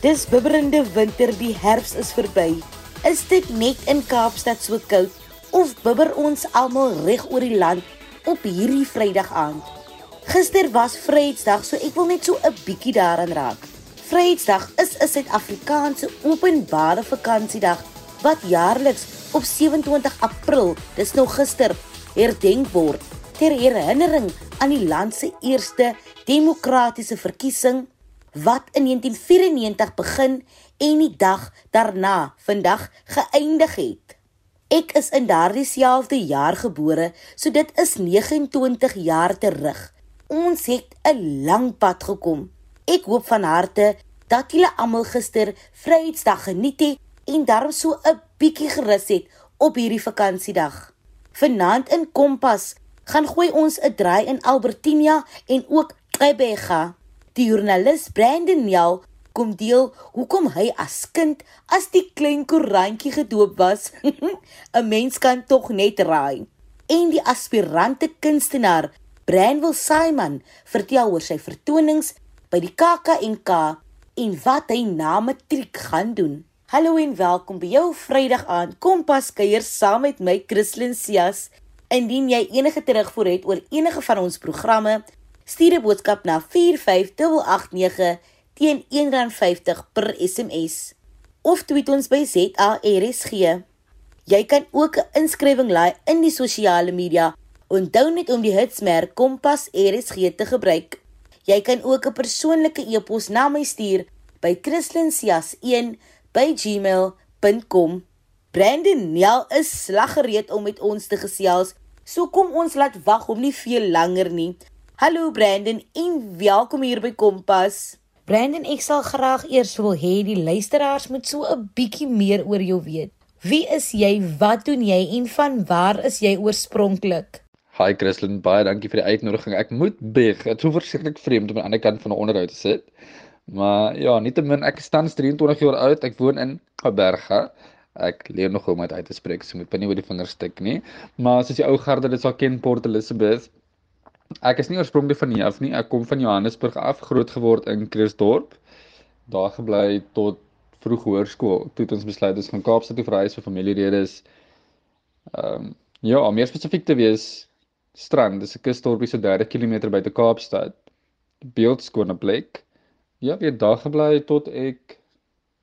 Dis bibberende winter, die herfs is verby. Is dit net in Kaapstad so koud of bibber ons almal reg oor die land op hierdie Vrydag aand? Gister was Vrydag, so ek wil net so 'n bietjie daaraan raak. Vrydag is 'n Suid-Afrikaanse openbare vakansiedag wat jaarliks op 27 April, dis nou gister, herdenk word ter herinnering aan die land se eerste demokratiese verkiesing wat in 1994 begin en die dag daarna, vandag geëindig het. Ek is in daardie selfde jaar gebore, so dit is 29 jaar terug. Ons het 'n lang pad gekom. Ek hoop van harte dat julle almal gister Vrydag geniet het en daarom so 'n bietjie gerus het op hierdie vakansiedag. Vanaand in Kompas gaan gooi ons 'n draai in Albertina en ook Gqeberha. Die joernalis Brandon Nel kom deel hoekom hy as kind as die klein koerantjie gedoop was. 'n Mens kan tog net raai. En die aspirante kunstenaar Brandwell Simon vertel oor sy vertonings by die KAKNK en wat hy na matriek gaan doen. Hallo en welkom by jou Vrydag aand Kompas kuier saam met my Christlyn Cias. Indien jy enige terugvoer het oor enige van ons programme, stuur 'n boodskap na 45889 teen R1.50 per SMS of tweet ons by ZARSG. Jy kan ook 'n inskrywing laai in die sosiale media. Onthou net om die hitsmerk Kompas RSG te gebruik. Jy kan ook 'n persoonlike e-pos na my stuur by christlyn.cias1 by gmail.com. Brandon Nel is slaggereed om met ons te gesels. So kom ons laat wag om nie veel langer nie. Hallo Brandon en welkom hier by Kompas. Brandon, ek sal graag eers wil hê die luisteraars moet so 'n bietjie meer oor jou weet. Wie is jy? Wat doen jy en van waar is jy oorspronklik? Hi Christlyn, baie dankie vir die uitnodiging. Ek moet beg, dit is so verskriklik vreemd om aan die ander kant van 'n onderhoud te sit. Maar ja, nietemin ek is tans 23 jaar oud. Ek woon in Kaapberge. Ek leer nog om dit uit te spreek, so moet binne oor die vingers stik nie. Maar soos die ou garde dit sal ken Port Elizabeth. Ek is nie oorspronklik van hier af nie. Ek kom van Johannesburg af, groot geword in Krugersdorp. Daar gebly tot vroeg hoërskool. Toe het ons besluit ons gaan Kaapstad toe verhuis vir familieredes. Ehm um, ja, om meer spesifiek te wees, Strand, dis 'n kusdorpie so 30 km buite Kaapstad. Beeldskone plek. Ja, weer daar gebly tot ek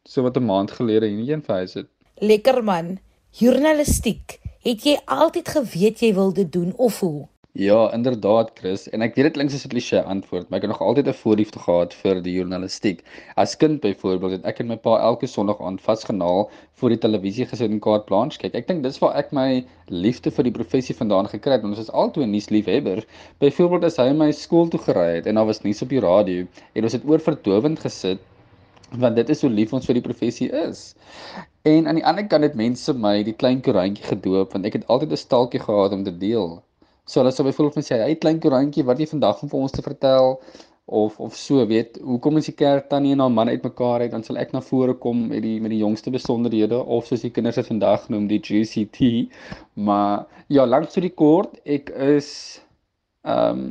so wat 'n maand gelede hierheen verhuis het. Lekker man. Journalistiek. Het jy altyd geweet jy wil dit doen of hoe? Ja, inderdaad, Chris, en ek weet dit klink soos 'n klise antwoord, maar ek het nog altyd 'n voorliefde gehad vir die journalistiek. As kind byvoorbeeld het ek en my pa elke Sondag aand vasgenaal voor die televisie gesit en kaart blanche kyk. Ek dink dis waar ek my liefde vir die professie vandaan gekry het, want ons is altoe nuusliefhebbers. Byvoorbeeld as hy my skool toe gery het en daar was nuus op die radio en ons het oor verdowend gesit want dit is hoe lief ons vir die professie is. En aan die ander kant het mense my die klein koerantjie gedoop want ek het altyd 'n staaltjie gehad om te deel. So hulle sal byvoorbeeld vir sê, "Hy klein koerantjie, wat jy vandag van vir ons te vertel?" of of so, weet, hoekom is die kerk tannie en haar man uitmekaar uit, dan sal ek na vore kom met die met die jongste besonderhede of soos die kinders dit vandag noem, die GCT. Maar ja, lank so die kort, ek is ehm um,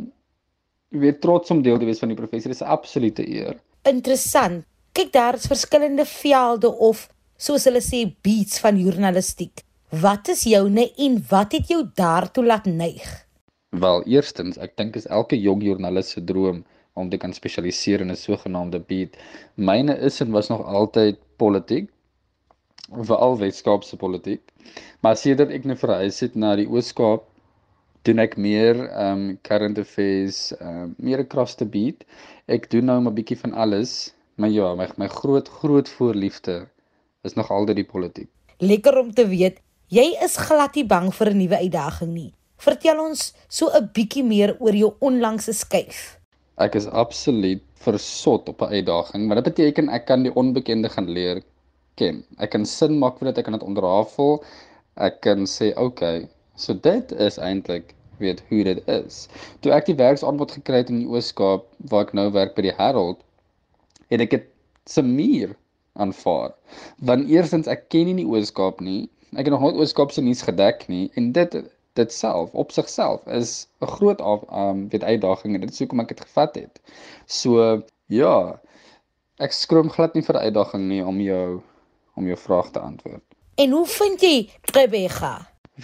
weet trots om deel te wees van die professie. Dit is 'n absolute eer. Interessant. Kyk, daar is verskillende velde of soos hulle sê beats van journalistiek. Wat is joune en wat het jou daartoe laat neig? Wel, eerstens, ek dink is elke jong joernalis se droom om te kan spesialiseer in 'n sogenaamde beat. Myne is en was nog altyd politiek, veral Weskaapse politiek. Maar sedert ek nou verhuis het na die Oos-Kaap, doen ek meer um current affairs, um meer across the beat. Ek doen nou 'n bietjie van alles, maar ja, my my groot groot voorliefde is nog altyd die politiek. Lekker om te weet, jy is glad nie bang vir 'n nuwe uitdaging nie. Vertel ons so 'n bietjie meer oor jou onlangse skuif. Ek is absoluut versot op 'n uitdaging, maar dit beteken ek kan die onbekende gaan leer ken. Ek kan sin maak vir dit, ek kan dit onderhafel. Ek kan sê, "Oké, okay, so dit is eintlik weet hoe dit is." Toe ek die werksaanbod gekry het in die Oos-Kaap waar ek nou werk by die Herald, het ek dit se muur aanvaar. Want eerstens ek ken nie die Oos-Kaap nie. Ek het nog nooit Oos-Kaap se nuus gedek nie en dit dit self op sigself is 'n groot af um weet uitdaging en dit is hoekom ek dit gevat het. So ja, Ek skroom glad nie vir die uitdaging nie om jou om jou vraag te antwoord. En hoe vind jy Gqeberha?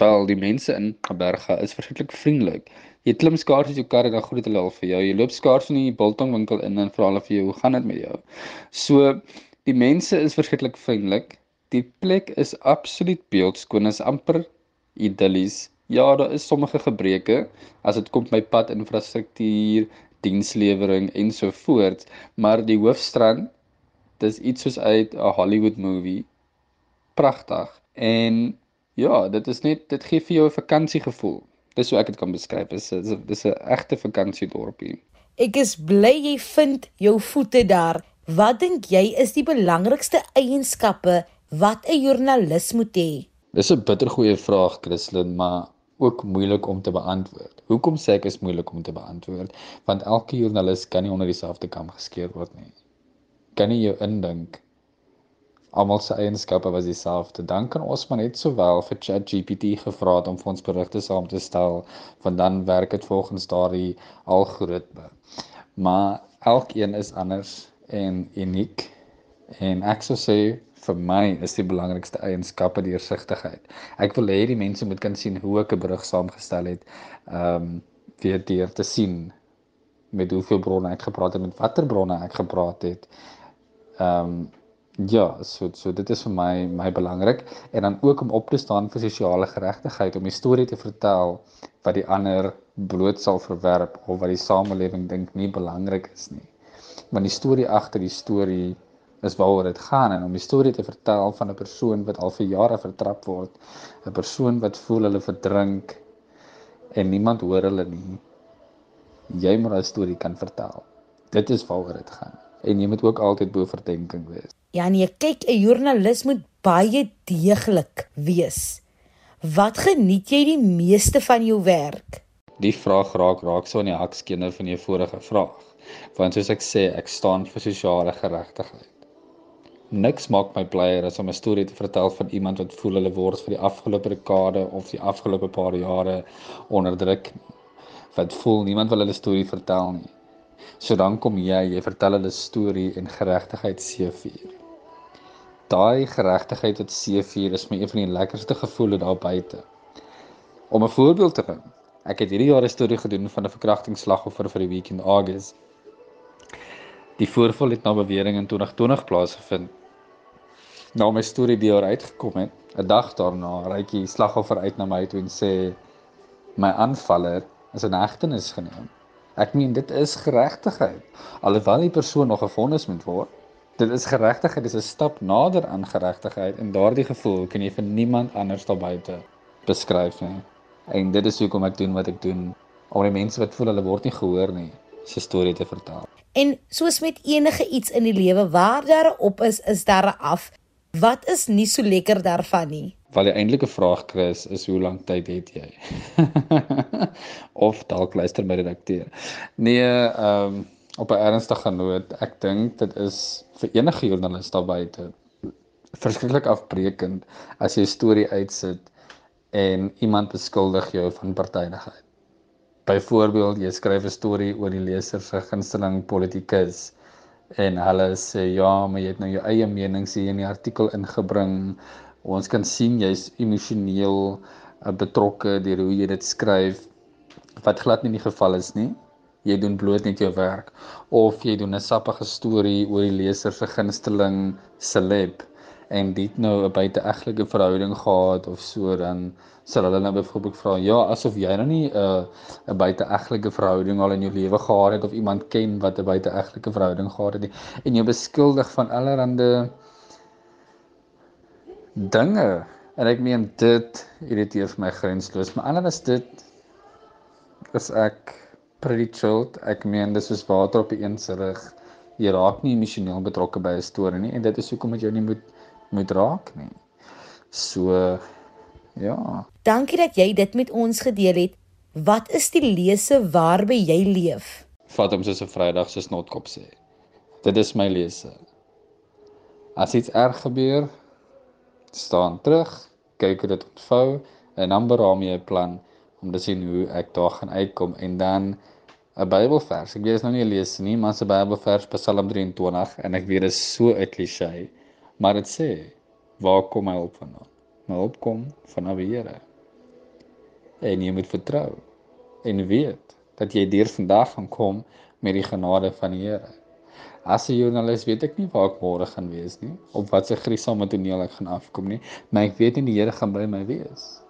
Wel, die mense in Gqeberha is verskriklik vriendelik. Jy klim skaars uit jou kar en dan groet hulle al vir jou. Jy loop skaars in die biltong winkel in en vra hulle vir jou, "Hoe gaan dit met jou?" So, die mense is verskriklik vriendelik. Die plek is absoluut beeldskoon, is amper idillies. Ja, daar is sommige gebreke as dit kom by pad infrastruktuur, dienslewering en so voort, maar die hoofstrand dis iets soos uit 'n Hollywood movie. Pragtig. En ja, dit is net dit gee vir jou 'n vakansiegevoel. Dis hoe ek dit kan beskryf. Dis dis dis 'n egte vakansiedorpie. Ek is bly jy vind jou voete daar. Wat dink jy is die belangrikste eienskappe wat 'n joernalis moet hê? Dis 'n bittergoeie vraag, Christlyn, maar ook moeilik om te beantwoord. Hoekom sê ek is moeilik om te beantwoord? Want elke joernalis kan nie onder dieselfde kam geskeer word nie. Kan nie jou indink almal se eienskappe was dieselfde. Dan kan ons maar net sowel vir ChatGPT gevra het om vir ons berigte saam te stel, want dan werk dit volgens daardie algoritme. Maar elkeen is anders en uniek. En ek sou sê vir my is die belangrikste eienskappe deursigtigheid. Ek wil hê die mense moet kan sien hoe ek 'n berig saamgestel het. Ehm um, weer deur te sien met hoeveel bronne ek gepraat het, met watter bronne ek gepraat het. Ehm um, ja, so so dit is vir my my belangrik en dan ook om op te staan vir sosiale geregtigheid om 'n storie te vertel wat die ander bloot sal verwerp of wat die samelewing dink nie belangrik is nie. Want die storie agter die storie is waaroor dit gaan en om die storie te vertel van 'n persoon wat al vir jare vertrap word, 'n persoon wat voel hulle verdrink en niemand hoor hulle nie. Jy moet 'n storie kan vertel. Dit is waaroor dit gaan. En jy moet ook altyd bo verdenking wees. Ja nee, kyk, 'n joernalis moet baie deeglik wees. Wat geniet jy die meeste van jou werk? Die vraag raak raak so in die hakskene van jou vorige vraag. Want soos ek sê, ek staan vir sosiale geregtigheid. Niks maak my blyer as om 'n storie te vertel van iemand wat voel hulle word vir die afgelope dekade of die afgelope paar jare onderdruk. Wat voel niemand wil hulle storie vertel nie. So dan kom jy, jy vertel hulle storie en geregtigheid seëvier. Daai geregtigheid wat seëvier is my een van die lekkerste gevoele daar buite. Om 'n voorbeeld te gee. Ek het hierdie jaar 'n storie gedoen van 'n verkrachtingsslagoffer vir die Weekend August. Die voorval het na bewering in 2020 plaasgevind. Nou my storie jaar uitgekom het, 'n dag daarna ry die slagoffer uit na my toe en sê my aanvaller is in hegtenis geneem. Ek meen dit is geregtigheid. Alhoewel die persoon nog gefonnis moet word, dit is geregtigheid, dis 'n stap nader aan geregtigheid en daardie gevoel kan jy vir niemand anders daar buite beskryf nie. En dit is hoekom ek doen wat ek doen, om die mense wat voel hulle word nie gehoor nie, se storie te vertel. En soos met enige iets in die lewe waar daar 'n op is, is daar 'n af. Wat is nie so lekker daarvan nie? Wel die eintlike vraag Chris is hoe lank tyd het jy? of dalk luister my redakteur. Nee, ehm um, op 'n ernstige noot, ek dink dit is vir enige joernalis daar buite verskriklik afbreekend as jy 'n storie uitsit en iemand beskuldig jou van partydigheid. Byvoorbeeld, jy skryf 'n storie oor die leser se gunsteling politikus en hulle sê ja, maar jy het nou jou eie mening sê in die artikel ingebring. Ons kan sien jy's emosioneel uh, betrokke deur hoe jy dit skryf wat glad nie die geval is nie. Jy doen bloot net jou werk of jy doen 'n sappige storie oor die leser se gunsteling celeb en dit nou 'n buiteegtelike verhouding gehad of so dan sal hulle nou byvoorbeeld vra ja asof jy nou nie 'n uh, 'n buiteegtelike verhouding al in jou lewe gehad het of iemand ken wat 'n buiteegtelike verhouding gehad het en jy beskuldig van allerlei dinge en ek meen dit irriteer vir my grensloos maar anders dit is ek pretty chilled. Ek meen dis soos water op 'n eensirig. Jy raak nie emosioneel betrokke by 'n storie nie en dit is hoekom jy nie moet moet raak nie. So ja. Dankie dat jy dit met ons gedeel het. Wat is die lese waarby jy leef? Vat hom soos 'n Vrydag se snotkop sê. Dit is my lese. As iets erg gebeur, staan terug, kyk hoe dit ontvou en dan beraam jy 'n plan om te sien hoe ek daar gaan uitkom en dan 'n Bybelvers. Ek weet dit is nou nie lees nie, maar 'n Bybelvers Psalm 23 en ek weet dit is so 'n klise, maar dit sê: "Waar kom my hulp vandaan? My hulp kom van die Here." En jy moet vertrou en weet dat jy deur vandag gaan kom met die genade van die Here. As 'n joernalis weet ek nie waar ek môre gaan wees nie, op watter griesame toneel ek gaan afkom nie, maar ek weet nie die Here gaan by my wees.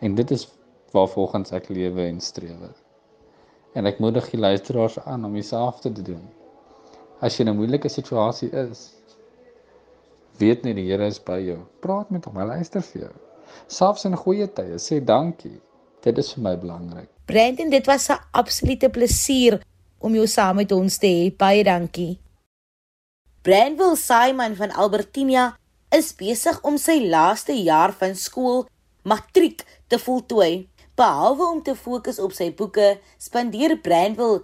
En dit is waar volgens ek lewe en strewe. En ek moedig die luisteraars aan om dieselfde te doen. As jy in 'n moeilike situasie is, weet net die Here is by jou. Praat met hom, hy luister vir jou. Selfs in goeie tye, sê dankie. Dit is vir my belangrik. Brandon, dit was 'n absolute plesier om jou saam met ons te hê. Baie dankie. Brandwell Simon van Albertinia is besig om sy laaste jaar van skool, matriek, te voltooi. Behalwe om te fokus op sy boeke, spandeer Brandwell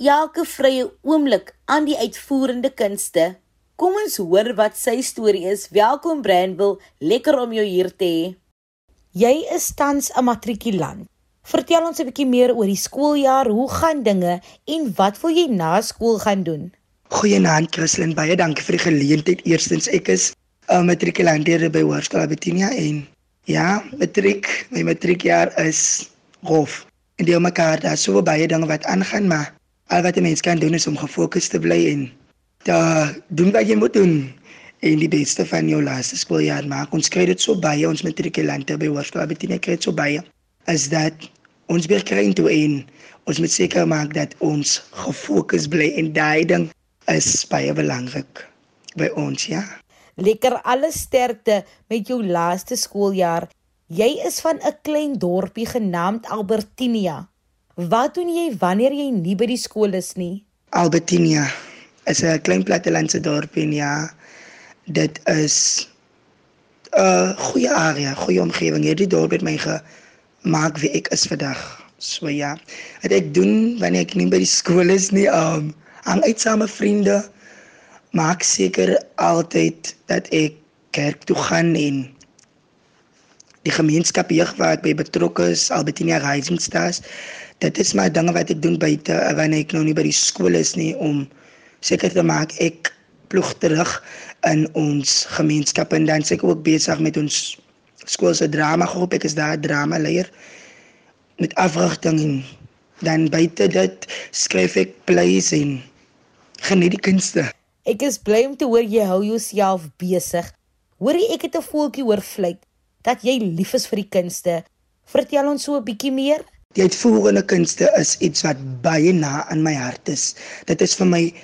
elke vrye oomblik aan die uitvoerende kunste. Kom ons hoor wat sy storie is. Welkom Brandwell, lekker om jou hier te hê. Jy is tans 'n matrikulant. Vertel ons 'n bietjie meer oor die skooljaar. Hoe gaan dinge en wat wil jy na skool gaan doen? Goeienaand Christlyn, baie dankie vir die geleentheid. Eerstens, ek is 'n matrikulant hier by Hoërskool Abetinia en Ja, matriek, my matriekjaar is rof. En deel mekaar daar so baie dinge wat aangaan, maar al wat 'n mens kan doen is om gefokus te bly en te doen wat jy moet doen en die beste van jou laaste skooljaar maak. Ons kry dit so baie ons matrikulante by Hoërskool Abetinia kry dit so baie as dat ons weer kry toe en ons moet seker maak dat ons gefokus bly en daai ding is baie belangrik by ons, ja. Lekker alle sterkte met jou laaste skooljaar. Jy is van 'n klein dorpie genaamd Albertinia. Wat doen jy wanneer jy nie by die skool is nie? Albertinia is 'n klein plattelandse dorpie en ja, dit is 'n goeie area, goeie omgewing. Hierdie dorp het my gemaak wie ek is vandag. So ja, wat ek doen wanneer ek nie by die skool is nie, um hang uit saam met vriende maak seker altyd dat ek kerk toe gaan en die gemeenskap jeug waar ek by betrokke is, Albertina Rising Stars. Dit is my dinge wat ek doen buite wanneer ek nou nie by die skool is nie om seker te maak ek ploeg terug in ons gemeenskap en dan seker ook besig met ons skool se drama groep. Ek is daar drama leier met afrigting en dan buite dit skryf ek plays en geniet die kunste. Ek is bly om te hoor jy hou jouself besig. Hoorie ek het 'n voeltjie hoor fluit dat jy lief is vir die kunste. Vertel ons so 'n bietjie meer. Die uitvoerende kunste is iets wat baie na aan my hart is. Dit is vir my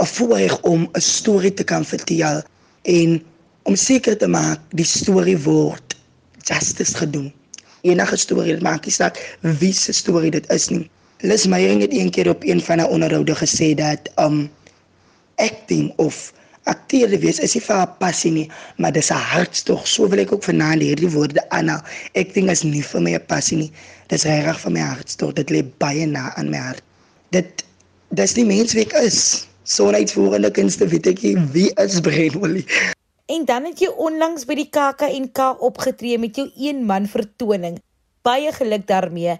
'n voorreg om 'n storie te kan vertel en om seker te maak die storie word justice gedoen. Enige storie, dit maak nie saak wie se storie dit is nie. Lis Meyer het eendag op een van haar onderhoude gesê dat um acting of akteer wees is nie vir 'n passie nie, maar dis 'n hartstog. So wil ek ook vanaand hierdie woorde aanhaal. Acting is nie vir my 'n passie nie. Dis reg vir my hartstog. Dit lê baie na aan my hart. Dit dis die mens wie ek is. So net voorende kunste weet ek wie is Brenwillie. En dan het jy onlangs by die KAK&K opgetree met jou een man vertoning. Baie geluk daarmee.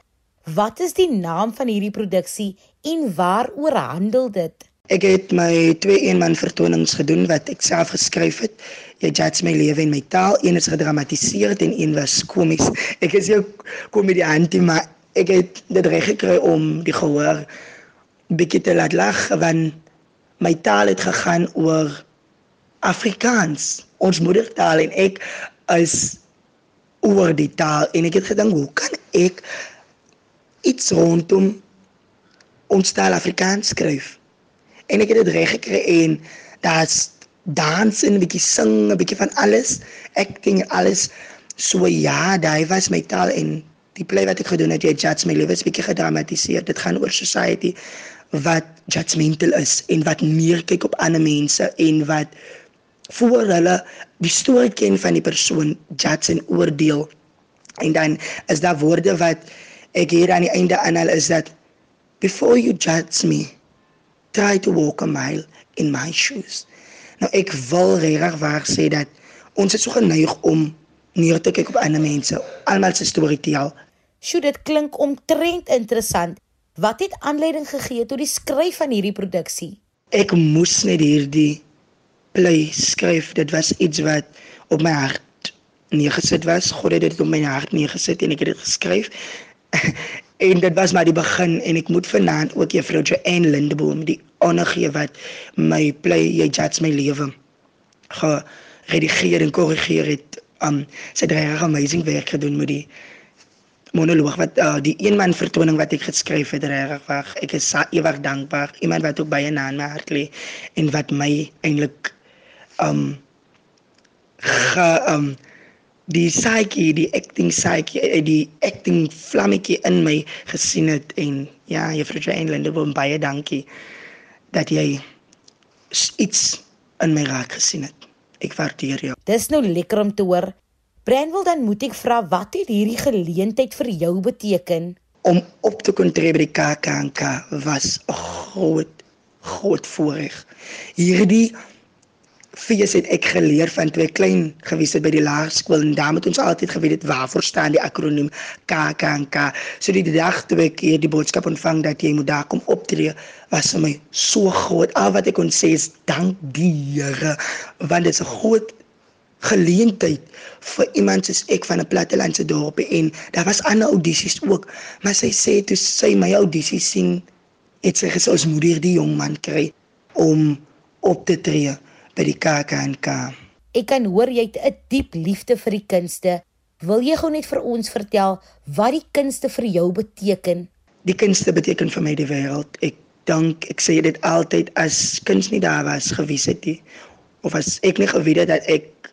Wat is die naam van hierdie produksie en waaroor handel dit? Ek het my twee eenman vertonings gedoen wat ek self geskryf het. Jy judge my lewe en my taal. Een is gedramatiseer en een was komies. Ek is jou komediant, maar ek het dit reg gekry om die gehoor bietjie te laat lag want my taal het gegaan oor Afrikaans, ons moedertaal en ek is oor die taal en ek het gedink hoe kan ek iets rondom ons taal Afrikaans skryf? en ek het dit reg gekry en daar's dans en 'n bietjie sing, 'n bietjie van alles, acting en alles. So ja, daai was my taal en die play wat ek gedoen het, jy judge my lewe is bietjie gedramatiseer. Dit gaan oor society wat judgmental is en wat neerkyk op ander mense en wat voor hulle die storie ken van die persoon judge en oordeel. En dan is daar woorde wat ek hier aan die einde aanhaal is dat before you judge me try to walk a mile in my shoes. Nou ek wil regtig waar sê dat ons is so geneig om neer te kyk op ander mense, almal se storie te tel. Sjoe, dit klink omtrent interessant. Wat het aanleiding gegee tot die skryf van hierdie produksie? Ek moes net hierdie play skryf. Dit was iets wat op my hart neergesit was. God het dit op my hart neergesit en ek het dit geskryf. en dit was maar die begin en ek moet vanaand ook juffrou Joanne Lindeboom die honor gee wat my play jy judge my lewe geredigeer en korrigeer het. Um sy het regtig amazing werk gedoen met die monoloog wat uh, die een man vertoning wat ek geskryf het regtig wag. Ek is ewig dankbaar. Iemand wat ook baie na in my hart lê en wat my eintlik um ge um die psyche, die acting psyche, eh, die acting vlammetjie in my gesien het en ja, juffrou Jane Lindeboom baie dankie dat jy iets in my raak gesien het. Ek waardeer jou. Dis nou lekker om te hoor. Brandwil dan moet ek vra wat het hierdie geleentheid vir jou beteken? Om op te kon tree by die KAKNK was 'n groot groot voorreg. Hierdie fees het ek geleer van toe ek klein gewees het by die laerskool en daar het ons altyd geweet het waarvoor staan die akroniem KAKNK. So die dag toe ek hier die boodskap ontvang dat jy moet daar kom optree, was vir my so groot. Al wat ek kon sê is dank die Here want dit is 'n groot geleentheid vir iemand soos ek van 'n plattelandse dorp en daar was ander audisies ook, maar sy sê toe sy my audisie sien, het sy gesê ons moet hierdie jong man kry om op te tree by die KAKNK. Ek kan hoor jy het 'n diep liefde vir die kunste. Wil jy gou net vir ons vertel wat die kunste vir jou beteken? Die kunste beteken vir my die wêreld. Ek dank, ek sê dit altyd as kuns nie daar was gewees het nie of as ek nie geweet het dat ek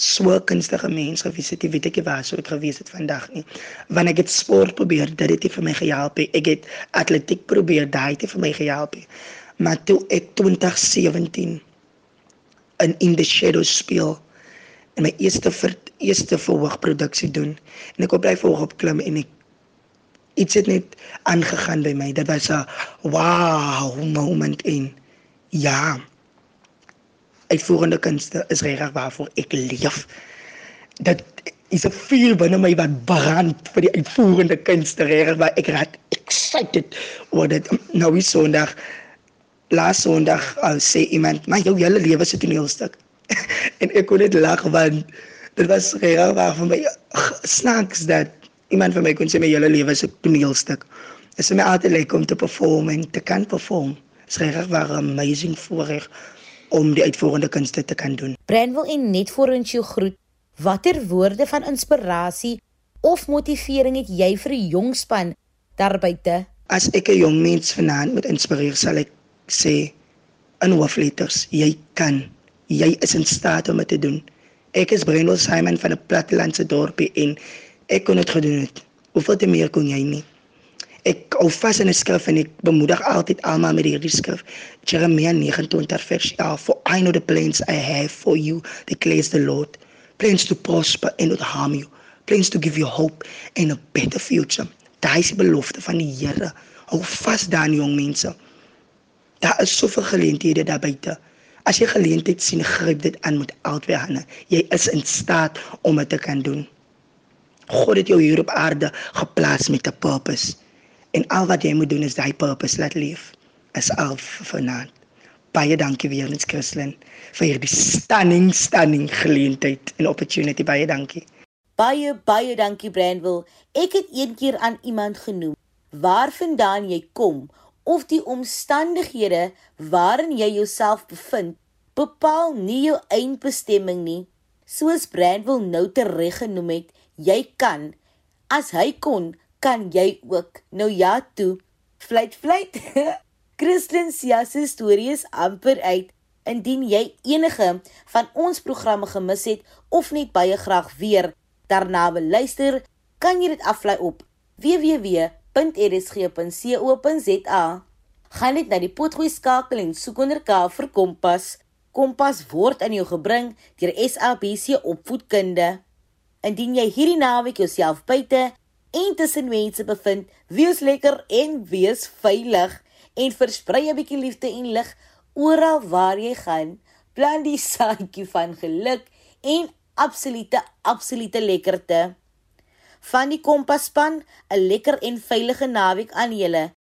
so kunstige mens gewees het, weet ek nie waar sou ek gewees het vandag nie. Wanneer ek het sport probeer, dit het vir my gehelp. Ek het atletiek probeer, dit het vir my gehelp. Maar toe ek 2017 in In the Shadows speel en my eerste vir eerste verhoogproduksie doen en ek op bly verhoog op klim en ek iets het net aangegaan by my dit was 'n wow moment in ja uitvoerende kunste is regtig waarvoor ek leef dat is 'n vuur binne my wat brand vir die uitvoerende kunste regtig waar ek raak excited oor dit nou is sonderdag laas Sondag uh, sê iemand, "Maar jou hele lewe is 'n toneelstuk." en ek kon net lag want dit was regtig waar vir my snaaks dat iemand vir my kon sê my hele lewe is 'n toneelstuk. Dit is my altyd lekker om te perform en te kan perform. Dit is regtig waar amazing voorreg om die uitvoerende kunste te kan doen. Brandwil en net voor ons jou groet, watter woorde van inspirasie of motivering het jy vir die jong span daar buite? As ek 'n jong mens vanaand moet inspireer, sal ek sê in hoofletters jy kan jy is in staat om dit te doen ek is Brendel Simon van 'n plattelandse dorpie en ek kon dit gedoen het hoeveel te meer kon jy nie ek hou vas in 'n skrif en ek bemoedig altyd almal met hierdie skrif Jeremia 29 vers 11 for I know the plans I have for you declares the Lord plans to prosper and not harm you plans to give you hope and a better future daai is die belofte van die Here hou vas daan jong mense Daar is soveel geleenthede daar buite. As jy geleentheid sien, gryp dit aan met albei hande. Jy is in staat om dit te kan doen. God het jou hier op aarde geplaas met 'n purpose. En al wat jy moet doen is daai purpose laat leef. Is al vanaand. Baie dankie weer eens Christlyn vir hierdie stunning stunning geleentheid en opportunity. Baie dankie. Baie baie dankie Brandwil. Ek het een keer aan iemand genoem waarvandaan jy kom of die omstandighede waarin jy jouself bevind bepaal nie jou eindbestemming nie. Soos Brandwil nou tereg genoem het, jy kan as hy kon, kan jy ook. Nou ja toe. Fluit fluit. Christlyn se storie is amper uit. Indien jy enige van ons programme gemis het of net baie graag weer daarna wil luister, kan jy dit aflaai op www www.rsg.co.za. Gaan net na die potgooi skakel en soek onder K vir Kompas. Kompas word aan jou gebring deur SABC Opvoedkunde. Indien jy hierdie naweek jouself buite en tussen mense bevind, wees lekker en wees veilig en versprei 'n bietjie liefde en lig oral waar jy gaan. Plant die saadjie van geluk en absolute absolute lekkerte van die Kompas span 'n lekker en veilige naweek aan julle.